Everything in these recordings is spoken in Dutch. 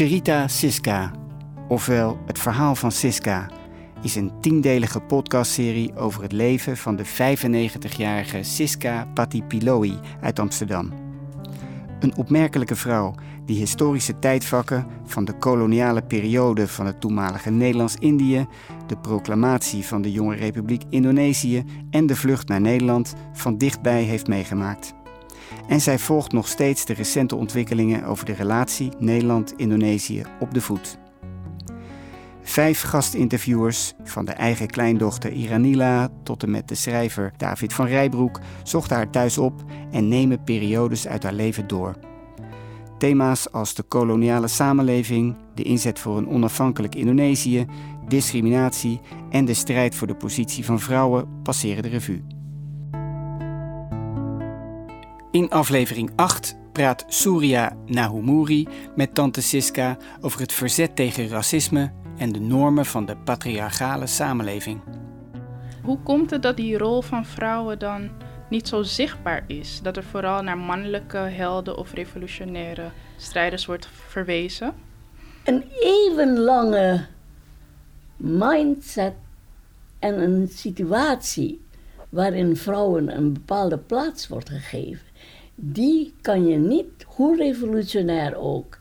Cherita Siska, ofwel Het Verhaal van Siska, is een tiendelige podcastserie over het leven van de 95-jarige Siska Patipiloi uit Amsterdam. Een opmerkelijke vrouw die historische tijdvakken van de koloniale periode van het toenmalige Nederlands-Indië, de proclamatie van de jonge Republiek Indonesië en de vlucht naar Nederland van dichtbij heeft meegemaakt. En zij volgt nog steeds de recente ontwikkelingen over de relatie Nederland-Indonesië op de voet. Vijf gastinterviewers, van de eigen kleindochter Iranila tot en met de schrijver David van Rijbroek, zochten haar thuis op en nemen periodes uit haar leven door. Thema's als de koloniale samenleving, de inzet voor een onafhankelijk Indonesië, discriminatie en de strijd voor de positie van vrouwen passeren de revue. In aflevering 8 praat Surya Nahumuri met tante Siska over het verzet tegen racisme en de normen van de patriarchale samenleving. Hoe komt het dat die rol van vrouwen dan niet zo zichtbaar is? Dat er vooral naar mannelijke helden of revolutionaire strijders wordt verwezen? Een even lange mindset en een situatie waarin vrouwen een bepaalde plaats wordt gegeven, die kan je niet, hoe revolutionair ook,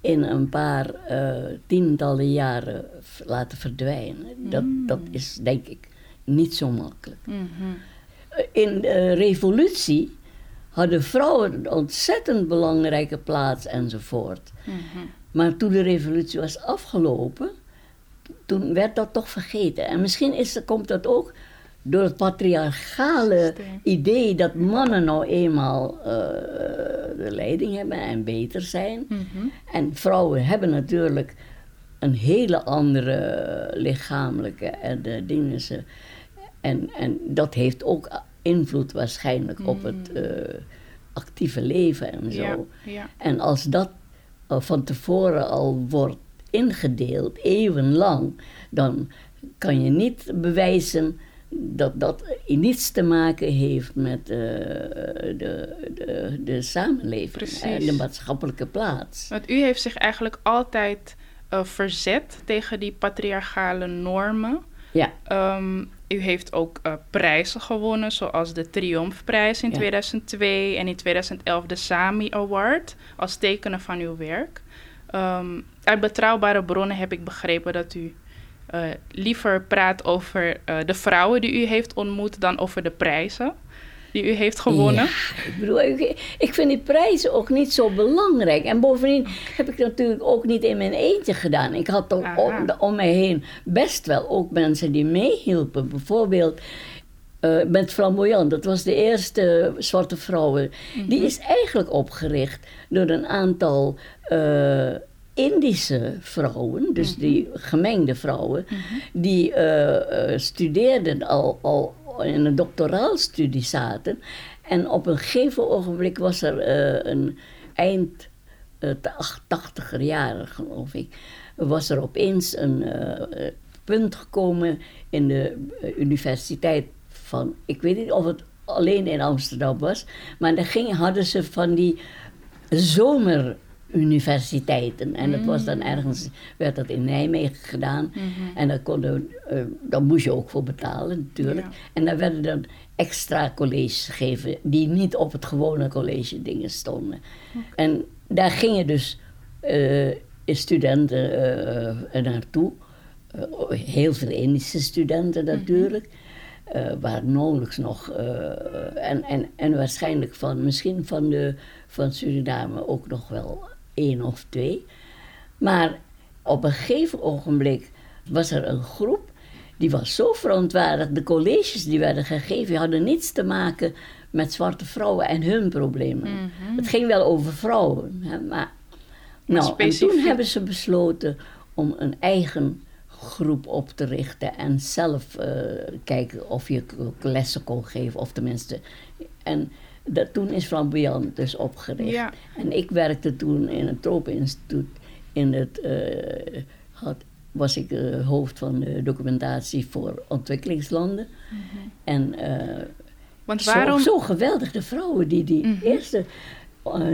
in een paar uh, tientallen jaren laten verdwijnen. Dat, Mm. dat is denk ik niet zo makkelijk. Mhm. In de revolutie hadden vrouwen een ontzettend belangrijke plaats enzovoort. Mhm. Maar toen de revolutie was afgelopen, toen werd dat toch vergeten. En misschien is, komt dat ook door het patriarchale idee dat mannen nou eenmaal eh, de leiding hebben en beter zijn. Mhm. En vrouwen hebben natuurlijk een hele andere lichamelijke en de dingen. En, en dat heeft ook invloed waarschijnlijk op het eh, actieve leven en zo. Ja, ja. En als dat eh, van tevoren al wordt ingedeeld, eeuwenlang, dan kan je niet bewijzen dat dat niets te maken heeft met eh, de, de, de samenleving Precies. en de maatschappelijke plaats. Want u heeft zich eigenlijk altijd eh, verzet tegen die patriarchale normen. Ja, Ehm, u heeft ook eh, prijzen gewonnen, zoals de Triomfprijs in Ja. 2002 en in 2011 de Sami Award, als tekenen van uw werk. Ehm, uit betrouwbare bronnen heb ik begrepen dat u eh, liever praat over eh, de vrouwen die u heeft ontmoet dan over de prijzen die u heeft gewonnen. Ja, ik bedoel, ik, ik vind die prijzen ook niet zo belangrijk. En bovendien heb ik natuurlijk ook niet in mijn eentje gedaan. Ik had toch om, om mij heen best wel ook mensen die meehielpen. Bijvoorbeeld eh, met Flamboyant, dat was de eerste zwarte vrouwen. Die is eigenlijk opgericht door een aantal Indische vrouwen, dus die gemengde vrouwen, die eh, eh, studeerden al, al in een doctoraalstudie zaten. En op een gegeven ogenblik was er eh, een eind de acht- tachtiger jaren, geloof ik, was er opeens een punt gekomen in de universiteit van, ik weet niet of het alleen in Amsterdam was, maar daar ging, hadden ze van die zomeruniversiteiten. En dat was dan ergens, werd dat in Nijmegen gedaan. En daar konden, daar moest je ook voor betalen natuurlijk. Ja. En daar werden dan extra colleges gegeven die niet op het gewone college dingen stonden. En daar gingen dus eh, studenten eh, naartoe. Heel veel Indische studenten natuurlijk. Eh waar nauwelijks nog. en, en, en waarschijnlijk van, misschien van, de, van Suriname ook nog wel één of twee. Maar op een gegeven ogenblik was er een groep die was zo verontwaardigd. De colleges die werden gegeven hadden niets te maken met zwarte vrouwen en hun problemen. Het ging wel over vrouwen, hè, maar. Nou, en toen hebben ze besloten om een eigen groep op te richten en zelf eh, kijken of je lessen kon geven, of tenminste. En dat, toen is Flamboyant dus opgericht. Ja. En ik werkte toen in het Tropeninstituut in het. eh, had, was ik eh, hoofd van de documentatie voor ontwikkelingslanden. En eh, Want waarom... zo geweldig, de vrouwen die die Mhm. eerste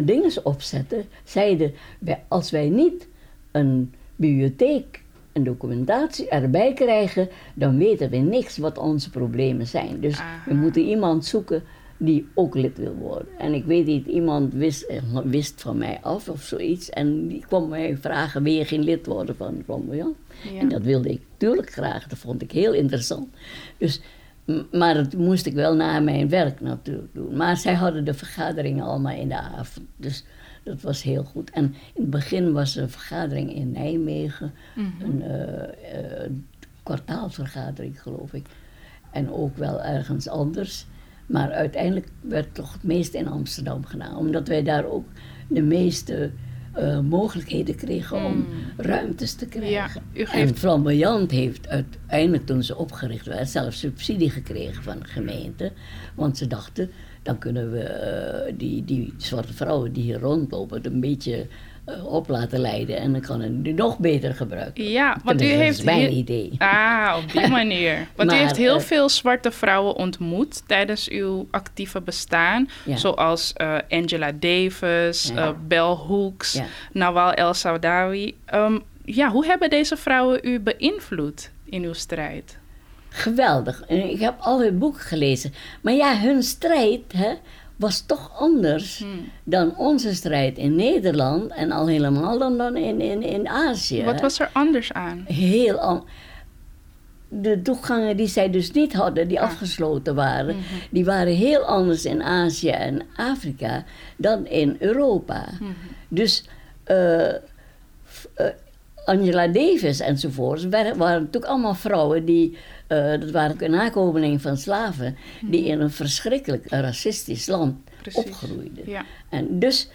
dingen opzetten, zeiden: wij, als wij niet een bibliotheek en documentatie erbij krijgen, dan weten we niks wat onze problemen zijn. Dus we moeten iemand zoeken die ook lid wil worden. En ik weet niet, iemand wist, eh, wist van mij af of zoiets. En die kwam mij vragen, wil je geen lid worden van Flamboyant? Ja. En dat wilde ik natuurlijk graag, dat vond ik heel interessant. Dus, maar dat moest ik wel na mijn werk natuurlijk doen. Maar zij hadden de vergaderingen allemaal in de avond. Dus dat was heel goed. En in het begin was er een vergadering in Nijmegen. Een eh, eh, kwartaalvergadering, geloof ik. En ook wel ergens anders. Maar uiteindelijk werd toch het meeste in Amsterdam gedaan. Omdat wij daar ook de meeste eh, mogelijkheden kregen om ruimtes te krijgen. u geeft- En Flamboyant heeft uiteindelijk toen ze opgericht werd zelfs subsidie gekregen van de gemeente. Want ze dachten, dan kunnen we eh, die, die zwarte vrouwen die hier rondlopen een beetje op laten leiden. En dan kan het nu nog beter gebruiken. Ja, want u heeft... Dat is mijn idee. Ah, op die manier. Want u Maar, heeft heel eh, veel zwarte vrouwen ontmoet tijdens uw actieve bestaan. Ja. Zoals eh, Angela Davis, Ja. eh, Bell Hooks, Ja. Nawal El Saudawi. Ehm, ja, hoe hebben deze vrouwen u beïnvloed in uw strijd? Geweldig. En Ik heb al hun boeken gelezen. Maar ja, hun strijd hè, was toch anders Hmm. dan onze strijd in Nederland. En al helemaal dan, dan in, in, in Azië. Wat was er anders aan? Heel an- De toegangen die zij dus niet hadden, die Ah. afgesloten waren, Mhm. die waren heel anders in Azië en Afrika dan in Europa. Mhm. Dus eh, eh, Angela Davis enzovoorts waren, waren natuurlijk allemaal vrouwen die, eh, dat waren nakomelingen van slaven, die in een verschrikkelijk racistisch land Mhm. Precies. opgroeiden. Ja. En dus,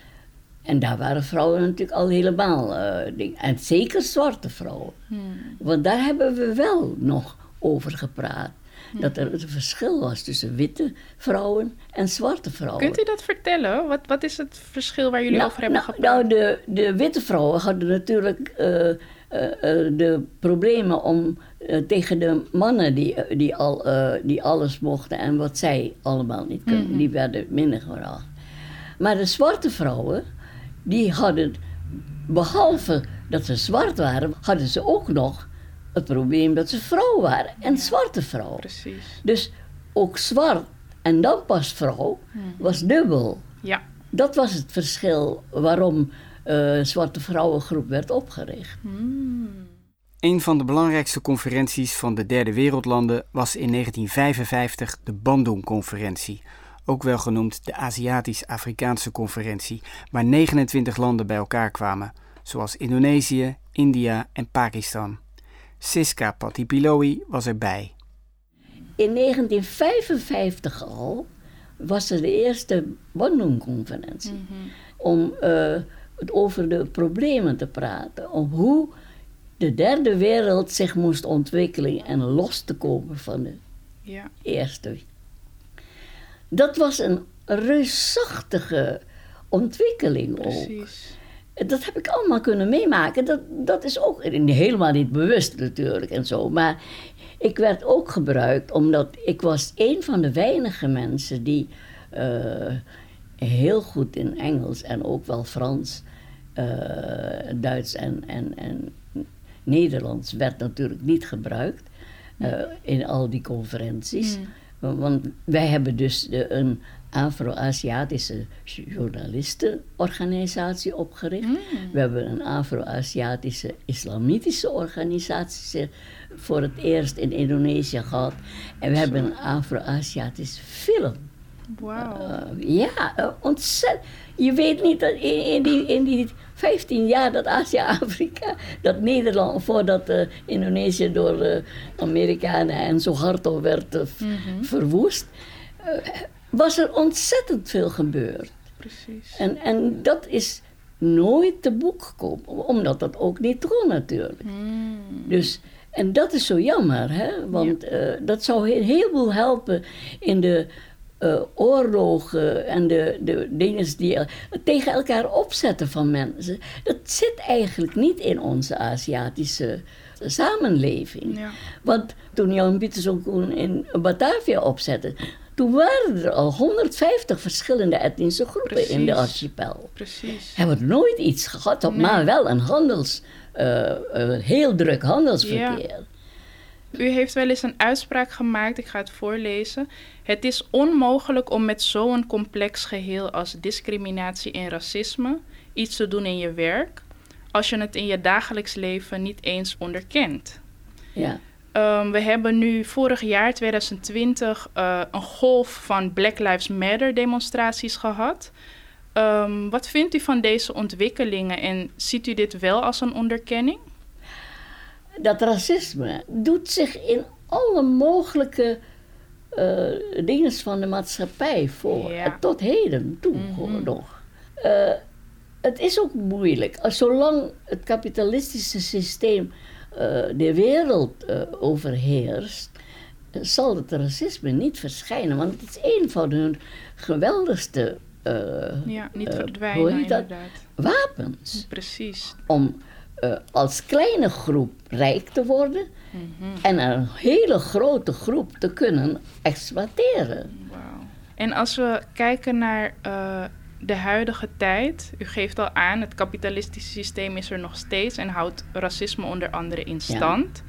en daar waren vrouwen natuurlijk al helemaal, eh, ding. en zeker zwarte vrouwen. Hmm. Want daar hebben we wel nog over gepraat. Dat er een verschil was tussen witte vrouwen en zwarte vrouwen. Kunt u dat vertellen? Wat, wat is het verschil waar jullie nou, over hebben nou, gepraat? nou, de, de witte vrouwen hadden natuurlijk eh, eh, eh, de problemen om tegen de mannen die, die, al, die alles mochten en wat zij allemaal niet kunnen, Mhm. die werden minder gebracht. Maar de zwarte vrouwen, die hadden, behalve dat ze zwart waren, hadden ze ook nog het probleem dat ze vrouw waren en zwarte vrouwen. Precies. Dus ook zwart en dan pas vrouw was dubbel. Ja. Dat was het verschil waarom eh Zwarte Vrouwengroep werd opgericht. Een van de belangrijkste conferenties van de derde wereldlanden was in 1955 de Bandung-conferentie, ook wel genoemd de Aziatisch-Afrikaanse conferentie, waar 29 landen bij elkaar kwamen, zoals Indonesië, India en Pakistan. Siska Patipiloi was erbij. In 1955 al was er de eerste Bandung-conferentie. Om eh, over de problemen te praten. Om hoe de derde wereld zich moest ontwikkelen en los te komen van de Ja. eerste. Dat was een reusachtige ontwikkeling ook. Dat heb ik allemaal kunnen meemaken. Dat, dat is ook helemaal niet bewust natuurlijk en zo. Maar ik werd ook gebruikt omdat ik was een van de weinige mensen die eh, heel goed in Engels en ook wel Frans, eh, Duits en, en, en Nederlands werd natuurlijk niet gebruikt eh, in al die conferenties. Want wij hebben dus een Afro-Aziatische journalistenorganisatie opgericht. We hebben een Afro-Aziatische islamitische organisatie voor het eerst in Indonesië gehad. En we hebben een Afro-Aziatische film. Wauw. Eh, ja, eh, ontzettend. Je weet niet dat in, in die, in die 15 jaar dat Azië-Afrika, dat Nederland, voordat eh, Indonesië door Amerikanen en Suharto werd eh, v- verwoest, was er ontzettend veel gebeurd. Precies. En, en dat is nooit te boek gekomen, omdat dat ook niet kon natuurlijk. Hmm. Dus, en dat is zo jammer, hè? want eh, dat zou een heleboel helpen in de eh, oorlogen en de, de dingen die tegen elkaar opzetten van mensen. Dat zit eigenlijk niet in onze Aziatische samenleving. Ja. Want toen Jan Pieterszoon in Batavia opzette, toen waren er al 150 verschillende etnische groepen in de archipel. Precies. Hebben we nooit iets gehad, maar wel een eh, een heel druk handelsverkeer. U heeft wel eens een uitspraak gemaakt, ik ga het voorlezen. Het is onmogelijk om met zo'n complex geheel als discriminatie en racisme iets te doen in je werk, als je het in je dagelijks leven niet eens onderkent. Ja. Um, we hebben nu vorig jaar, 2020, uh, een golf van Black Lives Matter demonstraties gehad. Um, wat vindt u van deze ontwikkelingen en ziet u dit wel als een onderkenning? Dat racisme doet zich in alle mogelijke uh, dingen van de maatschappij voor. Ja. Tot heden toe Mhm. nog. Uh, het is ook moeilijk. Zolang het kapitalistische systeem de wereld uh, overheerst, zal het racisme niet verschijnen. Want het is een van hun geweldigste uh, ja, niet verdwijnen, dat? inderdaad. wapens. Precies. Om uh, als kleine groep rijk te worden Mhm. en een hele grote groep te kunnen exploiteren. Wauw. En als we kijken naar uh, de huidige tijd, u geeft al aan, het kapitalistische systeem is er nog steeds en houdt racisme onder andere in stand.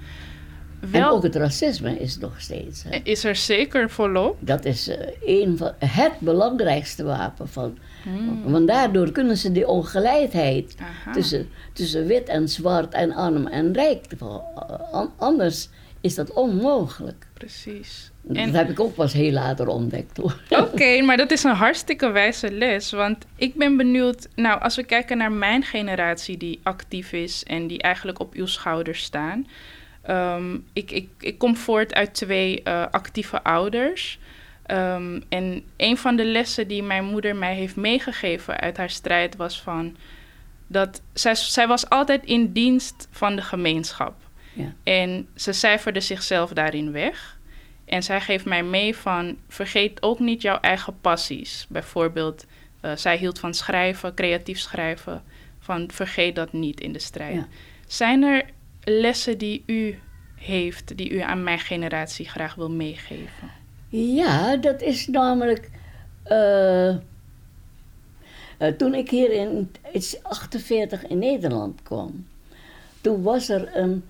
En ook het racisme is nog steeds. Hè? Is er zeker volop. Dat is uh, een van het belangrijkste wapen van. Hmm. Want daardoor kunnen ze die ongelijkheid Aha. tussen, tussen wit en zwart en arm en rijk. Anders is dat onmogelijk. Precies. Dat en... heb ik ook pas heel later ontdekt hoor. Oké, okay, maar dat is een hartstikke wijze les. Want ik ben benieuwd, nou, als we kijken naar mijn generatie die actief is en die eigenlijk op uw schouders staan. Um, ik, ik, ik kom voort uit twee uh, actieve ouders. Um, en een van de lessen die mijn moeder mij heeft meegegeven uit haar strijd was van dat zij, zij was altijd in dienst van de gemeenschap. Ja. En ze cijferde zichzelf daarin weg. En zij geeft mij mee van vergeet ook niet jouw eigen passies. Bijvoorbeeld, uh, zij hield van schrijven, creatief schrijven. Van vergeet dat niet in de strijd. Ja. Zijn er lessen die u heeft, die u aan mijn generatie graag wil meegeven? Ja, dat is namelijk. Uh, uh, toen ik hier in 48 in Nederland kwam, toen was er een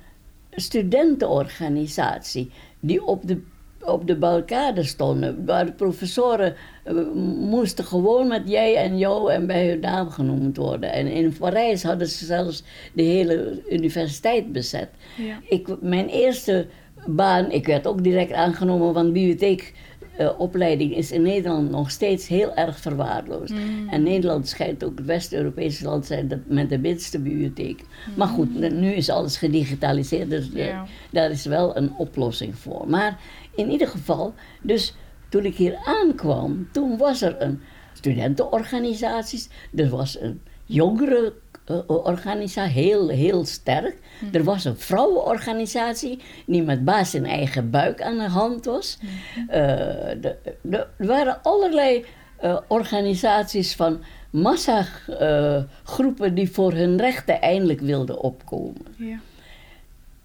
studentenorganisatie die op de, op de barricade stonden, waar de professoren uh, moesten gewoon met jij en jou en bij hun naam genoemd worden. En in Parijs hadden ze zelfs de hele universiteit bezet. Ja. Ik, mijn eerste baan, ik werd ook direct aangenomen, want bibliotheek uh, opleiding is in Nederland nog steeds heel erg verwaarloosd. Mm. En Nederland schijnt ook het West-Europese land zijn dat met de minste bibliotheek. Mm. Maar goed, nu is alles gedigitaliseerd, dus de, Ja. daar is wel een oplossing voor. Maar in ieder geval, dus toen ik hier aankwam, toen was er een studentenorganisaties, er was een jongere uh, organisatie, heel, heel sterk. Mhm. Er was een vrouwenorganisatie die met baas in eigen buik aan de hand was. Uh, de, de, er waren allerlei uh, organisaties van massagroepen die voor hun rechten eindelijk wilden opkomen. Ja.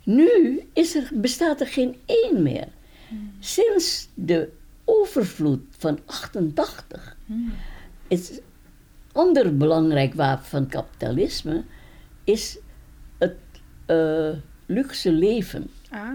Nu is er, bestaat er geen één meer. Sinds de overvloed van 88 Mm. is ander belangrijk wapen van kapitalisme is het uh, luxe leven. Ah,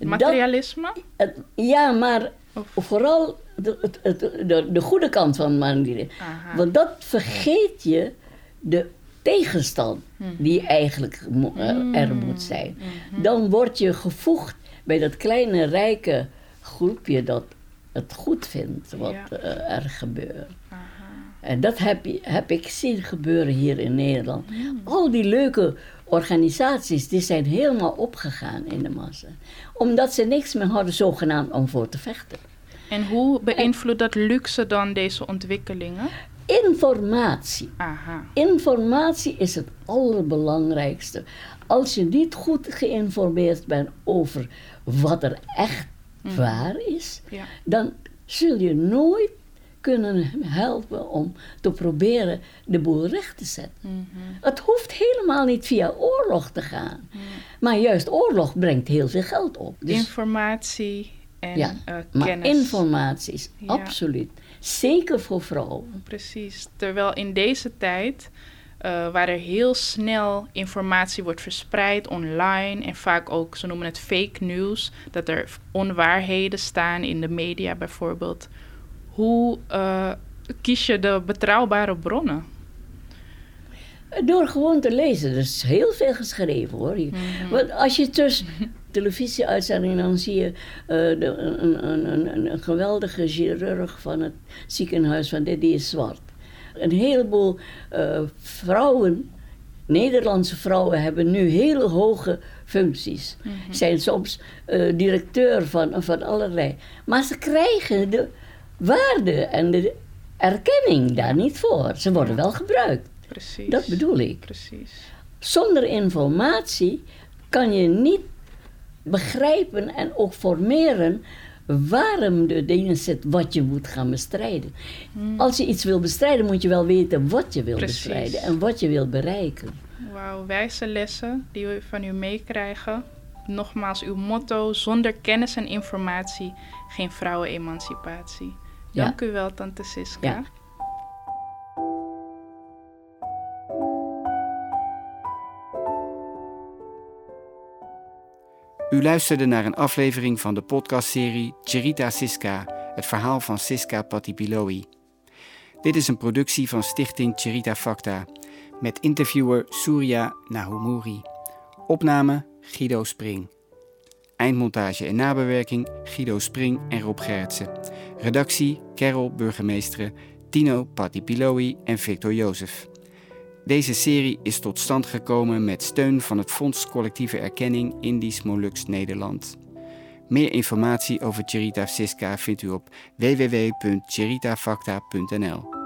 materialisme? Dat, het, ja, maar Of- vooral de, het, het, de, de goede kant van manieren. Aha. Want dat vergeet je de tegenstand die eigenlijk mo- uh, er moet zijn. Dan word je gevoegd bij dat kleine rijke groepje dat het goed vindt wat Ja. uh, er gebeurt. Aha. En dat heb, heb ik zien gebeuren hier in Nederland. Al die leuke organisaties die zijn helemaal opgegaan in de massa. Omdat ze niks meer hadden zogenaamd om voor te vechten. En hoe beïnvloedt dat luxe dan deze ontwikkelingen? Informatie. Aha. Informatie is het allerbelangrijkste. Als je niet goed geïnformeerd bent over wat er echt waar is, Ja. dan zul je nooit kunnen helpen om te proberen de boel recht te zetten. Mhm. Het hoeft helemaal niet via oorlog te gaan. Maar juist oorlog brengt heel veel geld op. Dus, Informatie en ja, eh, maar kennis. informatie is Ja. absoluut. Zeker voor vrouwen. Precies. Terwijl in deze tijd uh, waar er heel snel informatie wordt verspreid online en vaak ook, ze noemen het fake news, dat er onwaarheden staan in de media bijvoorbeeld. Hoe uh, kies je de betrouwbare bronnen? Door gewoon te lezen. Er is heel veel geschreven hoor. Mm Want als je tussen televisieuitzendingen, dan zie je uh, de, een, een, een, een, geweldige chirurg van het ziekenhuis van dit, die is zwart. Een heleboel uh, vrouwen, Nederlandse vrouwen, hebben nu hele hoge functies. Mm -hmm. Zijn soms uh, directeur van, van allerlei. Maar ze krijgen de waarde en de erkenning daar niet voor. Ze worden wel gebruikt. Precies. Dat bedoel ik. Precies. Zonder informatie kan je niet begrijpen en ook formeren waarom de dingen zit wat je moet gaan bestrijden. Hmm. Als je iets wil bestrijden, moet je wel weten wat je wil Precies. bestrijden en wat je wil bereiken. Wauw, wijze lessen die we van u meekrijgen. Nogmaals, uw motto: zonder kennis en informatie geen vrouwenemancipatie. Dank ja. u wel, Tante Siska. Ja. U luisterde naar een aflevering van de podcastserie Cherita Siska, het verhaal van Siska Patipiloi. Dit is een productie van Stichting Cherita Facta, met interviewer Surya Nahumuri. Opname Guido Spring. Eindmontage en nabewerking Guido Spring en Rob Gerritsen. Redactie Carol Burgemeesteren, Tino Patipiloi en Victor Jozef. Deze serie is tot stand gekomen met steun van het Fonds Collectieve Erkenning Indisch Molux Nederland. Meer informatie over Cherita Siska vindt u op www.cheritafacta.nl.